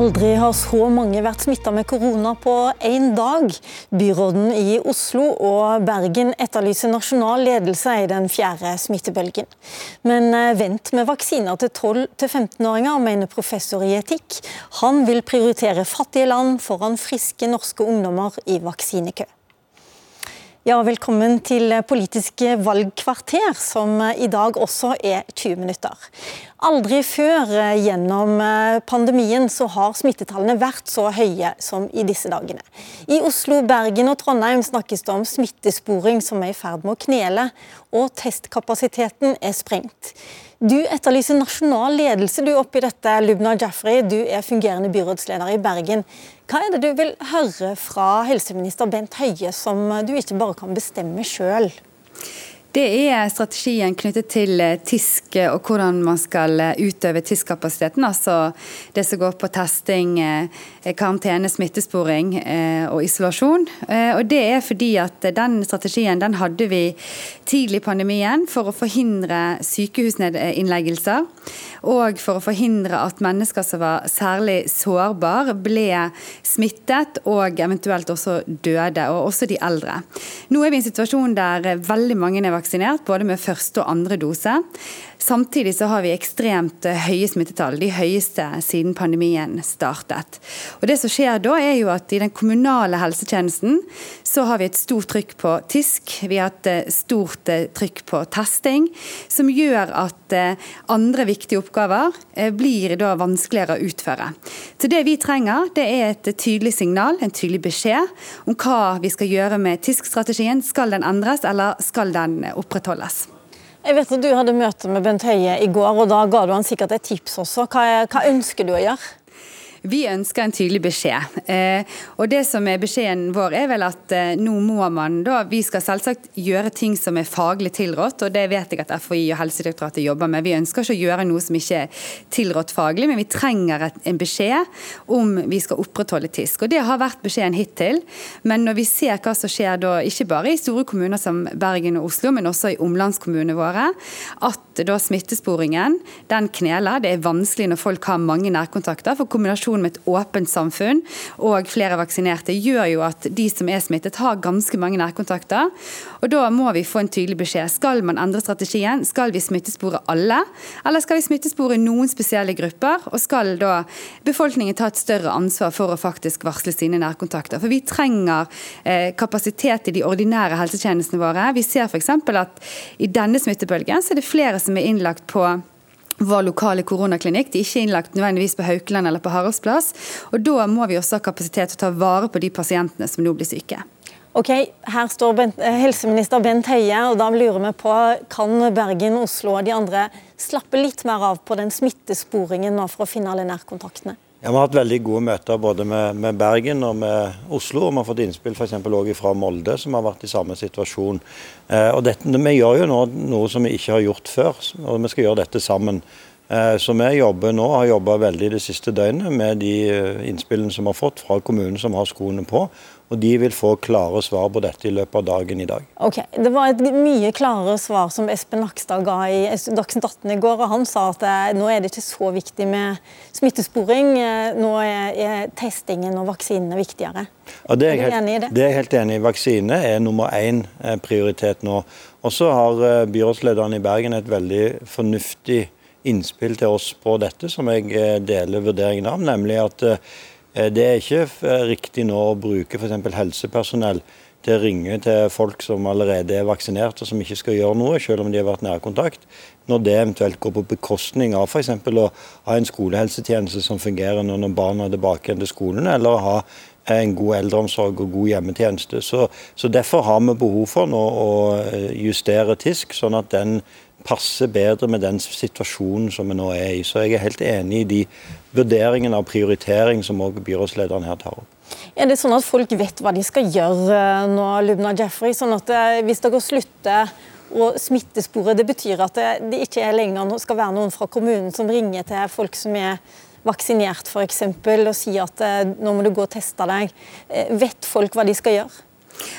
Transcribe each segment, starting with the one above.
Aldri har så mange vært smitta med korona på én dag. Byråden i Oslo og Bergen etterlyser nasjonal ledelse i den fjerde smittebølgen. Men eh, vent med vaksiner til 12-15-åringer, mener professor i etikk. Han vil prioritere fattige land foran friske norske ungdommer i vaksinekø. Ja, velkommen til Politisk valgkvarter, som i dag også er 20 minutter. Aldri før gjennom pandemien så har smittetallene vært så høye som i disse dagene. I Oslo, Bergen og Trondheim snakkes det om smittesporing som er i ferd med å knele, og testkapasiteten er sprengt. Du etterlyser nasjonal ledelse du oppi dette, Lubna Jafri. Du er fungerende byrådsleder i Bergen. Hva er det du vil høre fra helseminister Bent Høie som du ikke bare kan bestemme sjøl? Det er strategien knyttet til eh, TISK og hvordan man skal eh, utøve TISK-kapasiteten. Altså det som går på testing, eh, karantene, smittesporing og isolasjon. Og Det er fordi at den strategien den hadde vi tidlig i pandemien for å forhindre sykehusinnleggelser. Og for å forhindre at mennesker som var særlig sårbare, ble smittet og eventuelt også døde. Og også de eldre. Nå er vi i en situasjon der veldig mange er vaksinert, både med første og andre dose. Samtidig så har vi ekstremt høye smittetall, de høyeste siden pandemien startet. Og det som skjer da er jo at I den kommunale helsetjenesten så har vi et stort trykk på TISK, vi har et eh, stort eh, trykk på testing, som gjør at eh, andre viktige oppgaver blir da vanskeligere å utføre. Så Det vi trenger, det er et tydelig signal, en tydelig beskjed om hva vi skal gjøre med TISK-strategien. Skal den endres, eller skal den opprettholdes? Jeg vet at Du hadde møte med Bent Høie i går, og da ga du han sikkert et tips også. Hva, hva ønsker du å gjøre? Vi ønsker en tydelig beskjed. Eh, og det som er Beskjeden vår er vel at eh, nå må man da Vi skal selvsagt gjøre ting som er faglig tilrådt, og det vet jeg at FHI og Helsedirektoratet jobber med. Vi ønsker ikke å gjøre noe som ikke er tilrådt faglig, men vi trenger en beskjed om vi skal opprettholde TISK. Og Det har vært beskjeden hittil. Men når vi ser hva som skjer da, ikke bare i store kommuner som Bergen og Oslo, men også i omlandskommunene våre, at da smittesporingen den kneler. Det er vanskelig når folk har mange nærkontakter. for kombinasjon kombinasjon med et åpent samfunn og flere vaksinerte gjør jo at de som er smittet, har ganske mange nærkontakter. Og Da må vi få en tydelig beskjed. Skal man endre strategien? Skal vi smittespore alle, eller skal vi smittespore noen spesielle grupper? Og skal da befolkningen ta et større ansvar for å faktisk varsle sine nærkontakter? For vi trenger eh, kapasitet i de ordinære helsetjenestene våre. Vi ser f.eks. at i denne smittebølgen så er det flere som er innlagt på vår lokale koronaklinikk. De er ikke innlagt nødvendigvis på Haukeland eller på Haraldsplass. Og Da må vi også ha kapasitet til å ta vare på de pasientene som nå blir syke. Ok, Her står Bent, eh, helseminister Bent Høie, og da lurer vi på kan Bergen, Oslo og de andre slappe litt mer av på den smittesporingen nå for å finne alle nærkontaktene? Ja, Vi har hatt veldig gode møter både med, med Bergen og med Oslo. og Vi har fått innspill for også fra Molde, som har vært i samme situasjon. Eh, og dette, Vi gjør jo nå noe som vi ikke har gjort før, og vi skal gjøre dette sammen. Eh, så vi jobber nå, har jobba veldig det siste døgnet med de eh, innspillene som vi har fått fra kommunen som har skoene på, og De vil få klare svar på dette i løpet av dagen i dag. Ok, Det var et mye klarere svar som Espen Nakstad ga i Dagsnytt 18 i går. og Han sa at eh, nå er det ikke så viktig med smittesporing, eh, nå er, testingen og vaksinene viktigere. Ja, det er, jeg helt, enig i det? det er jeg helt enig i. Vaksine er nummer én eh, prioritet nå. Og så har byrådslederen i Bergen et veldig fornuftig innspill til oss på dette, som jeg deler vurderingen av, nemlig at det er ikke eh, riktig nå å bruke f.eks. helsepersonell til å ringe til folk som allerede er vaksinert og som ikke skal gjøre noe, selv om de har vært nærkontakt, når det eventuelt går på bekostning av f.eks. å ha en skolehelsetjeneste som fungerer når barna er tilbake til skolen, eller å ha en god eldreomsorg og god hjemmetjeneste. Så, så Derfor har vi behov for nå å eh, justere TISK, sånn at den passer bedre med den situasjonen som vi nå er i. Så jeg er helt enig i de vurderingene av prioritering som også byrådslederen her tar opp. Er det sånn at folk vet hva de skal gjøre eh, nå, Lubna Jeffrey? Sånn at eh, hvis dere slutter å smittesporet. det betyr at det, det ikke er lenger skal være noen fra kommunen som ringer til folk som er vaksinert f.eks. og sier at eh, nå må du gå og teste deg. Vet folk hva de skal gjøre?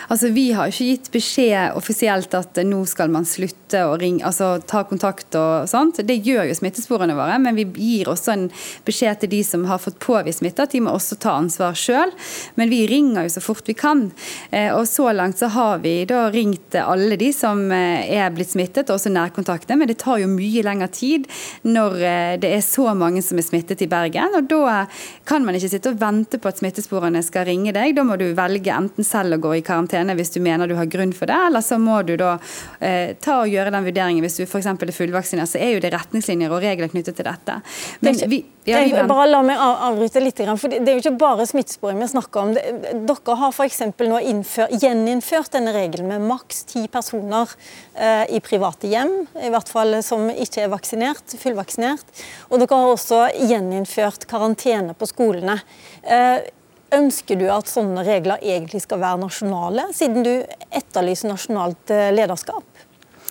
Altså, Vi har ikke gitt beskjed offisielt at nå skal man slutte slutte og ring, altså ta kontakt og sånt. Det gjør jo smittesporene våre, men vi gir også en beskjed til de som har fått påvist smitte, at de må også ta ansvar sjøl. Men vi ringer jo så fort vi kan. Eh, og så langt så har vi da ringt alle de som eh, er blitt smittet, og også nærkontakter. Men det tar jo mye lengre tid når det er så mange som er smittet i Bergen. Og da kan man ikke sitte og vente på at smittesporene skal ringe deg. Da må du velge enten selv å gå i karantene hvis du mener du har grunn for det, eller så må du da eh, ta og gjøre den vurderingen hvis du f.eks. er fullvaksinert. Så er jo det retningslinjer og regler knyttet til dette. Men vi, ja, vi bare la meg avbryte litt, for Det er jo ikke bare smittesporing vi snakker om. Dere har f.eks. nå innfør, gjeninnført denne regelen med maks ti personer eh, i private hjem, i hvert fall som ikke er vaksinert, fullvaksinert. Og dere har også gjeninnført karantene på skolene. Eh, Ønsker du at sånne regler egentlig skal være nasjonale, siden du etterlyser nasjonalt eh, lederskap?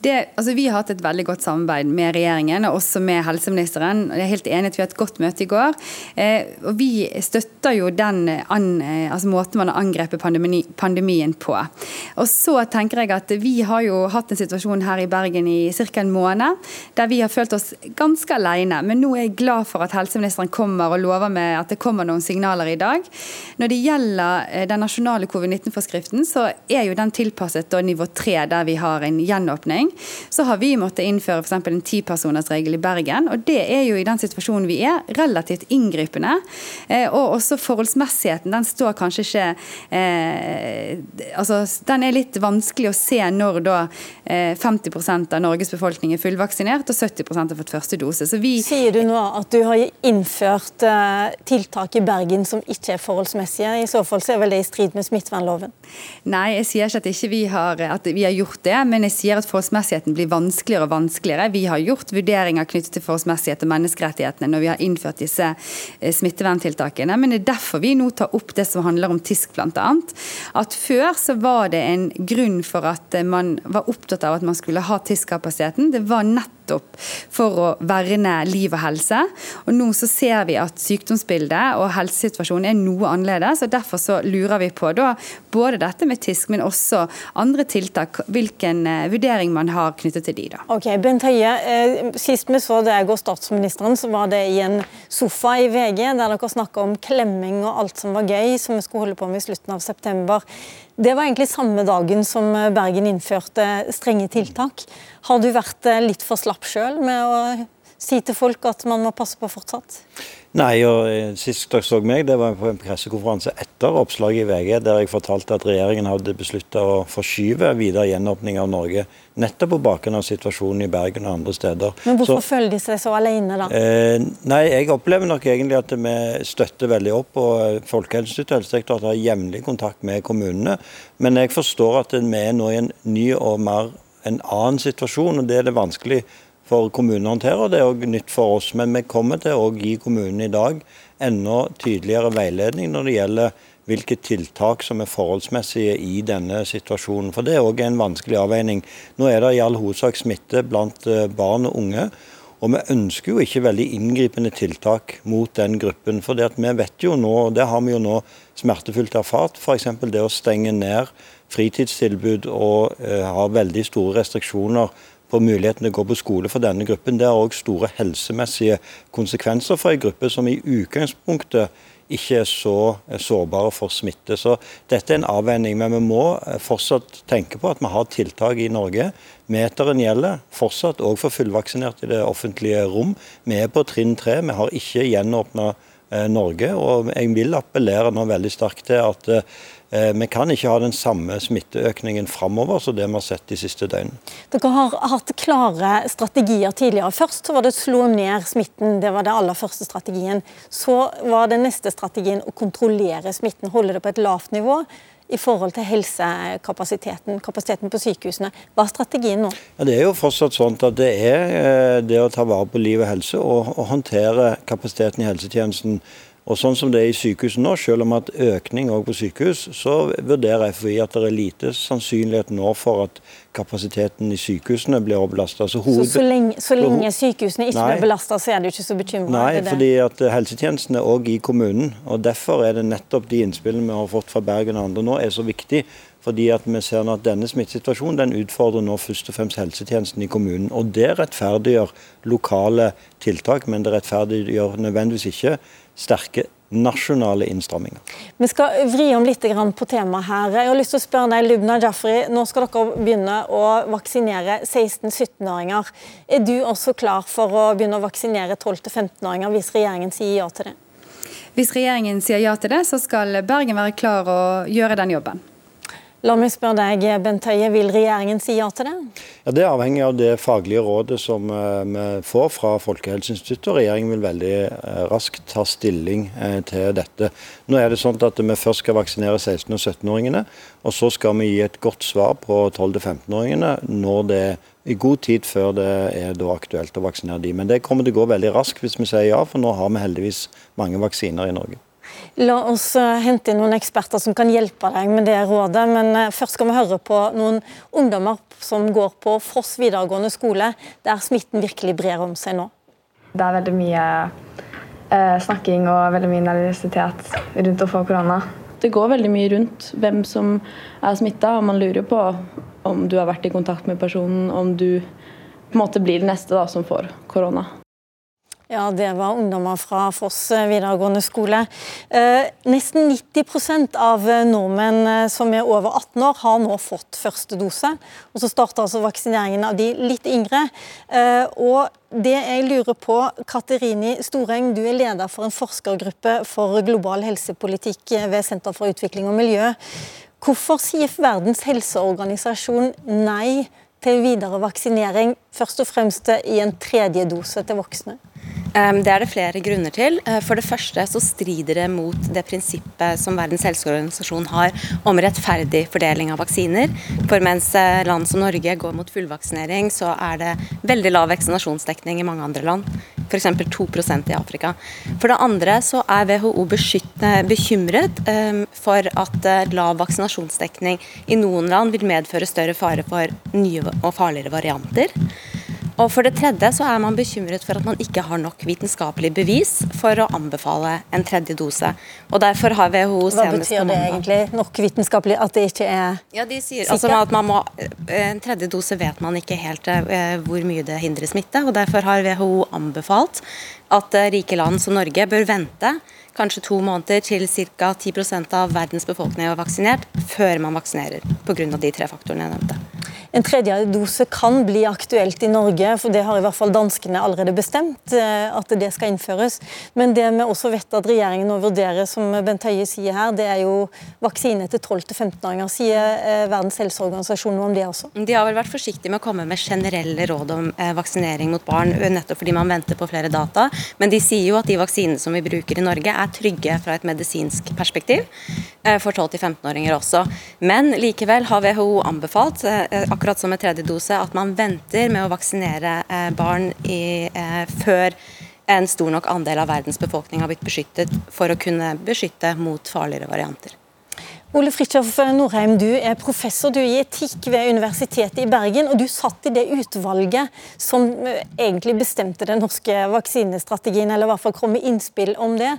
Det, altså vi har hatt et veldig godt samarbeid med regjeringen og også med helseministeren. Jeg er helt enig at Vi har et godt møte i går. Eh, og Vi støtter jo den an, eh, altså måten man har angrepet pandemi, pandemien på. Og så tenker jeg at Vi har jo hatt en situasjon her i Bergen i ca. en måned der vi har følt oss ganske alene. Men nå er jeg glad for at helseministeren kommer og lover med at det kommer noen signaler i dag. Når det gjelder eh, den nasjonale covid-19-forskriften, så er jo den tilpasset nivå 3, der vi har en gjenåpning så har vi måttet innføre f.eks. en tipersonersregel i Bergen. og Det er jo i den situasjonen vi er, relativt inngripende. Eh, og også forholdsmessigheten, den står kanskje ikke eh, altså Den er litt vanskelig å se når da eh, 50% av Norges befolkning er fullvaksinert og 70% har fått første dose. Så vi, Sier du nå at du har innført eh, tiltak i Bergen som ikke er forholdsmessige? I så fall så er vel det i strid med smittevernloven? Nei, jeg sier ikke at, ikke vi, har, at vi har gjort det, men jeg sier at forholdsmessig forholdsmessigheten blir vanskeligere og vanskeligere. Vi har gjort vurderinger knyttet til forholdsmessighet og menneskerettighetene når vi har innført disse eh, smitteverntiltakene. Men det er derfor vi nå tar opp det som handler om TISK bl.a. At før så var det en grunn for at man var opptatt av at man skulle ha TISK-kapasiteten. Det var nettopp nettopp for å verne liv og helse. Og Nå så ser vi at sykdomsbildet og helsesituasjonen er noe annerledes. og Derfor så lurer vi på da, både dette med TISK, men også andre tiltak. Hvilken eh, vurdering man har knyttet til de da. Ok, Bent Høie, eh, Sist vi så deg og statsministeren, så var det i en sofa i VG, der dere snakka om klemming og alt som var gøy, som vi skulle holde på med i slutten av september. Det var egentlig samme dagen som Bergen innførte strenge tiltak. Har du vært eh, litt for slapp sjøl med å si til folk at man må passe på fortsatt? Nei, og eh, sist dere så meg, det var på en pressekonferanse etter oppslaget i VG, der jeg fortalte at regjeringen hadde beslutta å forskyve videre gjenåpning av Norge. Nettopp på bakgrunn av situasjonen i Bergen og andre steder. Men hvorfor så, føler de seg så alene, da? Eh, nei, jeg opplever nok egentlig at vi støtter veldig opp. og Folkehelseinstituttet og Helsedirektoratet har jevnlig kontakt med kommunene. Men jeg forstår at vi er nå i en ny og mer en annen situasjon. og Det er det vanskelig for kommunen å håndtere, og det er òg nytt for oss. Men vi kommer til å gi kommunene i dag enda tydeligere veiledning når det gjelder hvilke tiltak som er forholdsmessige i denne situasjonen. For Det er òg en vanskelig avveining. Nå er det i all hovedsak smitte blant eh, barn og unge. Og vi ønsker jo ikke veldig inngripende tiltak mot den gruppen. For vi vet jo nå, og det har vi jo nå smertefullt erfart, f.eks. det å stenge ned fritidstilbud og eh, ha veldig store restriksjoner på muligheten til å gå på skole for denne gruppen. Det har òg store helsemessige konsekvenser for en gruppe som i utgangspunktet ikke er så eh, sårbare for smitte. Så Dette er en avveining, men vi må eh, fortsatt tenke på at vi har tiltak i Norge. Meteren gjelder fortsatt òg for fullvaksinerte i det offentlige rom. Vi er på trinn tre. Vi har ikke gjenåpna Norge. og Jeg vil appellere nå veldig sterkt til at Eh, vi kan ikke ha den samme smitteøkningen framover som det vi har sett de siste døgnene. Dere har hatt klare strategier tidligere. Først var det å slå ned smitten, det var den aller første strategien. Så var den neste strategien å kontrollere smitten, holde det på et lavt nivå i forhold til helsekapasiteten, kapasiteten på sykehusene. Hva er strategien nå? Ja, det er jo fortsatt sånn at det er eh, det å ta vare på liv og helse og, og håndtere kapasiteten i helsetjenesten og sånn som det er i sykehus nå, Selv om at økning også på sykehus, så vurderer FHI at det er lite sannsynlighet nå for at kapasiteten i sykehusene blir overbelasta. Så, så, så, så, lenge, sykehusene ikke nei, blir belasta, så er du ikke så bekymra? Nei, fordi at helsetjenesten er òg i kommunen. og Derfor er det nettopp de innspillene vi har fått fra Bergen og andre nå, er så viktig Fordi at vi ser nå at denne smittesituasjonen den utfordrer nå først og fremst helsetjenesten i kommunen. Og Det rettferdiggjør lokale tiltak, men det rettferdiggjør nødvendigvis ikke sterke nasjonale innstramminger. Vi skal vri om litt på temaet her. Jeg har lyst til å spørre deg, Lubna Jafri, Nå skal dere begynne å vaksinere 16-17-åringer. Er du også klar for å begynne å vaksinere 12-15-åringer hvis regjeringen sier ja til det? Hvis regjeringen sier ja til det, så skal Bergen være klar å gjøre den jobben. La meg spørre deg, Bent Høie, Vil regjeringen si ja til det? Ja, Det er avhengig av det faglige rådet som eh, vi får fra Folkehelseinstituttet. Regjeringen vil veldig eh, raskt ta stilling eh, til dette. Nå er det sånn at Vi først skal vaksinere 16- og 17-åringene. og Så skal vi gi et godt svar på 12-15-åringene når det er i god tid før det er aktuelt å vaksinere de. Men det kommer til å gå veldig raskt hvis vi sier ja, for nå har vi heldigvis mange vaksiner i Norge. La oss eh, hente inn noen eksperter som kan hjelpe deg med det rådet. Men eh, først skal vi høre på noen ungdommer som går på Foss videregående skole, der smitten virkelig brer om seg nå. Det er veldig mye eh, snakking og veldig mye nervøsitet rundt å få korona. Det går veldig mye rundt hvem som er smitta, og man lurer på om du har vært i kontakt med personen, om du på en måte blir den neste da, som får korona. Ja, Det var ungdommer fra Foss videregående skole. Eh, nesten 90 av nordmenn eh, som er over 18 år, har nå fått første dose. Og Så starter altså vaksineringen av de litt yngre. Eh, og det jeg lurer på, Katerini Storeng, du er leder for en forskergruppe for global helsepolitikk ved Senter for utvikling og miljø. Hvorfor sier Verdens helseorganisasjon nei til videre vaksinering, først og fremst i en tredje dose til voksne? Det er det flere grunner til. Eh, for det første så strider det mot det prinsippet som Verdens helseorganisasjon har om rettferdig fordeling av vaksiner. For mens eh, land som Norge går mot fullvaksinering, så er det veldig lav vaksinasjonsdekning i mange andre land. F.eks. 2% i Afrika. For det andre så er WHO bekymret for at eh, lav vaksinasjonsdekning i noen land vil medføre større fare for nye og farligere varianter. Og For det tredje så er man bekymret for at man ikke har nok vitenskapelig bevis for å anbefale en tredje dose. Og derfor har WHO Hva betyr det egentlig? Nok vitenskapelig? At det ikke er Ja, De sier altså at man må, En tredje dose vet man ikke helt eh, hvor mye det hindrer smitte. og Derfor har WHO anbefalt at eh, rike land som Norge bør vente kanskje to måneder til ca. 10 av verdens befolkning er vaksinert, før man vaksinerer. Pga. de tre faktorene jeg nevnte. En tredje dose kan bli aktuelt i Norge, for det har i hvert fall danskene allerede bestemt eh, at det skal innføres. Men det vi også vet at regjeringen nå vurderer, som Bent Høie sier her, det er jo vaksine til 12-15-åringer. Sier eh, Verdens helseorganisasjon noe om det også? De har vel vært forsiktige med å komme med generelle råd om eh, vaksinering mot barn, nettopp fordi man venter på flere data. Men de sier jo at de vaksinene som vi bruker i Norge er trygge fra et medisinsk perspektiv for 12-15-åringer også. Men likevel har WHO anbefalt akkurat som med tredje dose, at man venter med å vaksinere eh, barn i, eh, før en stor nok andel av verdens befolkning har blitt beskyttet for å kunne beskytte mot farligere varianter. Ole Fridtjof Norheim, du er professor du i etikk ved Universitetet i Bergen. og Du satt i det utvalget som eh, egentlig bestemte den norske vaksinestrategien, eller i hvert fall kom med innspill om det.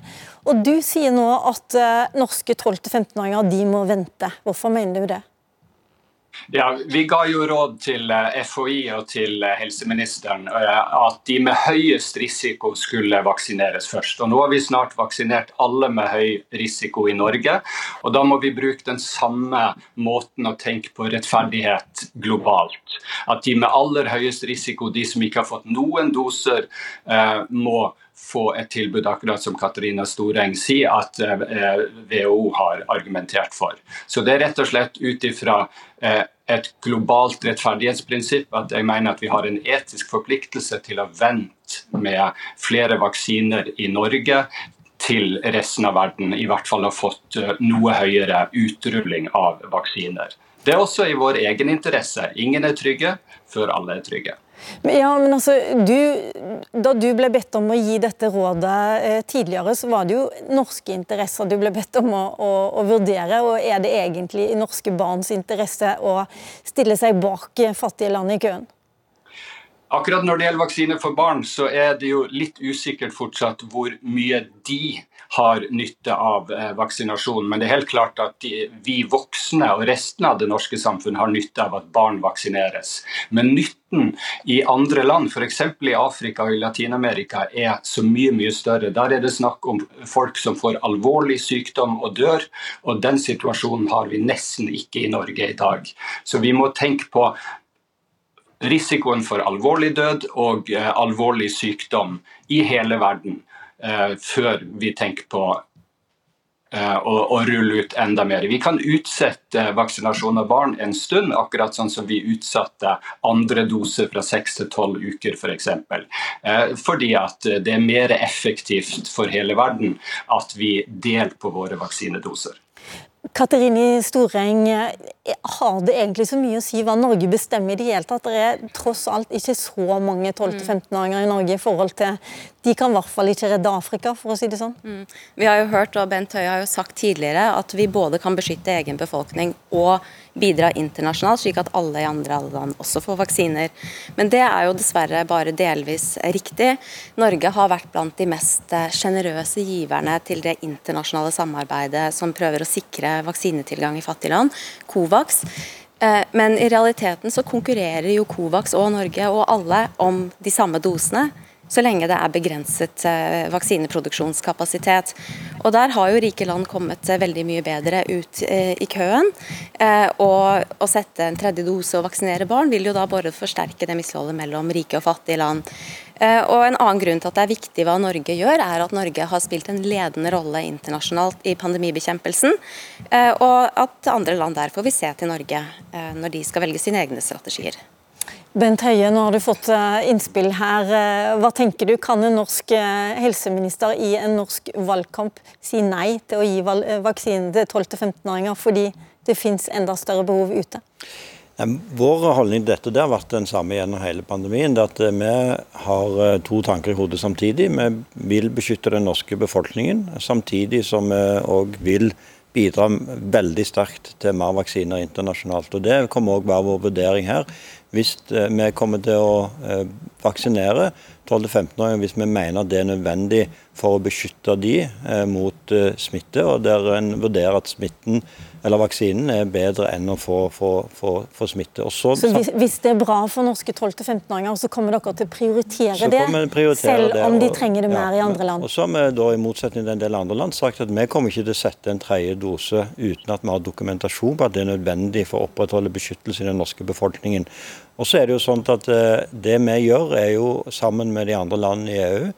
Og Du sier nå at norske 12-15-åringer må vente. Hvorfor mener du det? Ja, Vi ga jo råd til eh, FHI og til eh, helseministeren eh, at de med høyest risiko skulle vaksineres først. Og Nå har vi snart vaksinert alle med høy risiko i Norge. og Da må vi bruke den samme måten å tenke på rettferdighet globalt. At de med aller høyest risiko, de som ikke har fått noen doser, må få et tilbud, akkurat som Katarina Storeng sier at WHO har argumentert for. Så det er rett og slett ut ifra Eh, et globalt rettferdighetsprinsipp at jeg mener at vi har en etisk forpliktelse til å vente med flere vaksiner i Norge til resten av verden i hvert fall har fått eh, noe høyere utrulling av vaksiner. Det er også i vår egen interesse. Ingen er trygge før alle er trygge. Ja, men altså, du, Da du ble bedt om å gi dette rådet eh, tidligere, så var det jo norske interesser du ble bedt om å, å, å, vurdere. og Er det egentlig i norske barns interesse å stille seg bak fattige land i køen? Akkurat når det gjelder vaksine for barn, så er det jo litt usikkert fortsatt hvor mye de har nytte av eh, vaksinasjon. Men det er helt klart at de, vi voksne og resten av det norske samfunnet har nytte av at barn vaksineres. Men nytten i andre land, f.eks. i Afrika og i Latin-Amerika, er så mye mye større. Der er det snakk om folk som får alvorlig sykdom og dør, og den situasjonen har vi nesten ikke i Norge i dag. Så vi må tenke på risikoen for alvorlig død og uh, alvorlig sykdom i hele verden uh, før vi tenker på uh, å, rulle ut enda mer. Vi kan utsette vaksinasjon av barn en stund, akkurat sånn som vi utsatte andre dose fra 6 til 12 uker f.eks. For eksempel. fordi at det er mer effektivt for hele verden at vi deler på våre vaksinedoser. Katerini Storeng, har det egentlig så mye å si hva Norge bestemmer i det hele tatt? Det er tross alt ikke så mange 12-15-åringer i Norge i forhold til De kan i hvert fall ikke redde Afrika, for å si det sånn. Mm. Vi har jo hørt, og Bent Høie har jo sagt tidligere, at vi både kan beskytte egen befolkning og bidra internasjonalt, slik at alle i andre land også får vaksiner. Men det er jo dessverre bare delvis riktig. Norge har vært blant de mest sjenerøse giverne til det internasjonale samarbeidet som prøver å sikre vaksinetilgang i fattige land, Covax. Eh, men i realiteten så konkurrerer jo Covax og Norge og alle om de samme dosene så lenge det er begrenset eh, vaksineproduksjonskapasitet. Og Der har jo rike land kommet eh, veldig mye bedre ut i køen. Og å sette en tredje dose og vaksinere barn vil jo da bare forsterke det misholdet mellom rike og fattige land. Eh, og En annen grunn til at det er viktig hva Norge gjør, er at Norge har spilt en ledende rolle internasjonalt i pandemibekjempelsen. Eh, og at andre land derfor vil se til Norge eh, når de skal velge sine egne strategier. Bent Høie, nå har du fått innspill her. Hva tenker du, Kan en norsk helseminister i en norsk valgkamp si nei til å gi vaksine til 12-15-åringer fordi det finnes enda større behov ute? Vår holdning til dette det har vært den samme gjennom hele pandemien. det at eh, Vi har eh, to tanker i hodet samtidig. Vi vil beskytte den norske befolkningen, samtidig som vi òg vil bidra veldig sterkt til mer vaksiner internasjonalt. Og Det kommer òg være vår vurdering her. Hvis eh, vi kommer til å vaksinere 12-15-åringer hvis vi mener det er nødvendig for å beskytte de mot smitte, og der en vurderer at smitten eller vaksinen er bedre enn å få, få, få, få smitte. Så, så hvis, hvis, det er bra for norske 12-15-åringer, så kommer dere til å prioritere det? Prioritere selv om de trenger det mer ja, i andre land? Og så har vi da, i motsetning til en del andre land, sagt at vi kommer ikke til å sette en tredje dose uten at vi har dokumentasjon på at det er nødvendig for å opprettholde beskyttelse i den norske befolkningen. Og så er Det jo sånn at eh, det vi gjør, er jo sammen med de andre landene i EU,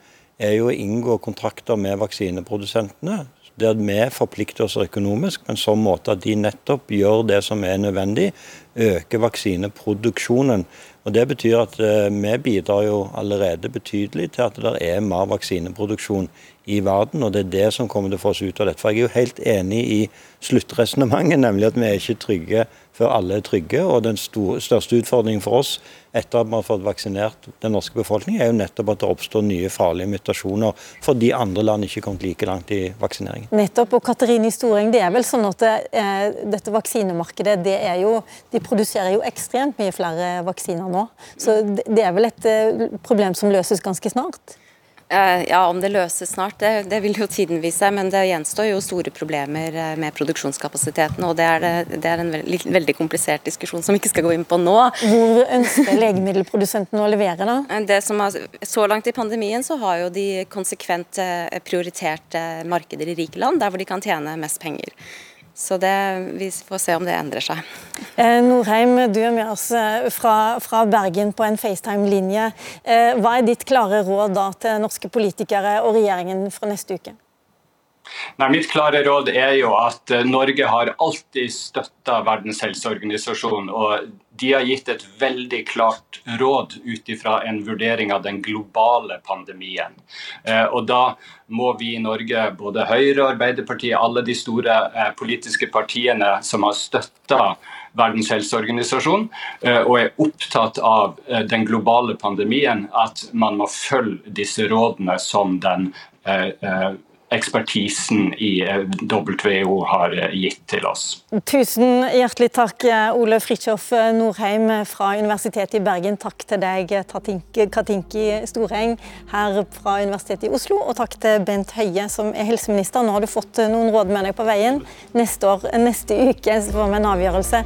er jo å inngå kontrakter med vaksineprodusentene der vi forplikter oss økonomisk på en sånn måte at de nettopp gjør det som er nødvendig, øker vaksineproduksjonen. Og Det betyr at eh, vi bidrar jo allerede betydelig til at det er mer vaksineproduksjon i verden, og det er det som kommer til å få oss ut av dette. For Jeg er jo helt enig i sluttresonnementet, nemlig at vi er ikke trygge før alle er trygge. Og den store, største utfordringen for oss etter at vi har fått vaksinert den norske befolkningen, er jo nettopp at det oppstår nye farlige mutasjoner fordi andre land ikke kommet like langt i vaksineringen. Nettopp. Og Katerini Storeng, det er vel sånn at det, eh, dette vaksinemarkedet det er jo, de produserer jo ekstremt mye flere vaksiner nå. Så det er vel et eh, problem som løses ganske snart? Eh, ja, Om det løses snart, det, det, vil jo tiden vise. Men det gjenstår jo store problemer eh, med produksjonskapasiteten. Og det er, det, det er en veldig, veldig, komplisert diskusjon som vi ikke skal gå inn på nå. Hvor ønsker legemiddelprodusenten å levere, da? Eh, det som er, så langt i pandemien så har jo de konsekvent prioritert markeder i rike land, der hvor de kan tjene mest penger. Så det, vi får se om det endrer seg. Eh, Norheim, du er med oss eh, fra, fra Bergen på en FaceTime-linje. Eh, hva er ditt klare råd da til norske politikere og regjeringen fra neste uke? Nei, mitt klare råd er jo at eh, Norge har alltid støtta Verdens helseorganisasjon. og De har gitt et veldig klart råd ut ifra en vurdering av den globale pandemien. Eh, og Da må vi i Norge, både Høyre Arbeiderpartiet, alle de store eh, politiske partiene som har støtta Verdens helseorganisasjon og er opptatt av den globale pandemien, at man må følge disse rådene som den ekspertisen i WHO har gitt til oss. Tusen hjertelig takk, Ole Fridtjof Norheim fra Universitetet i Bergen. Takk til deg, Katinki Storeng her fra Universitetet i Oslo. Og takk til Bent Høie, som er helseminister. Nå har du fått noen råd med deg på veien. Neste, år, neste uke får vi en avgjørelse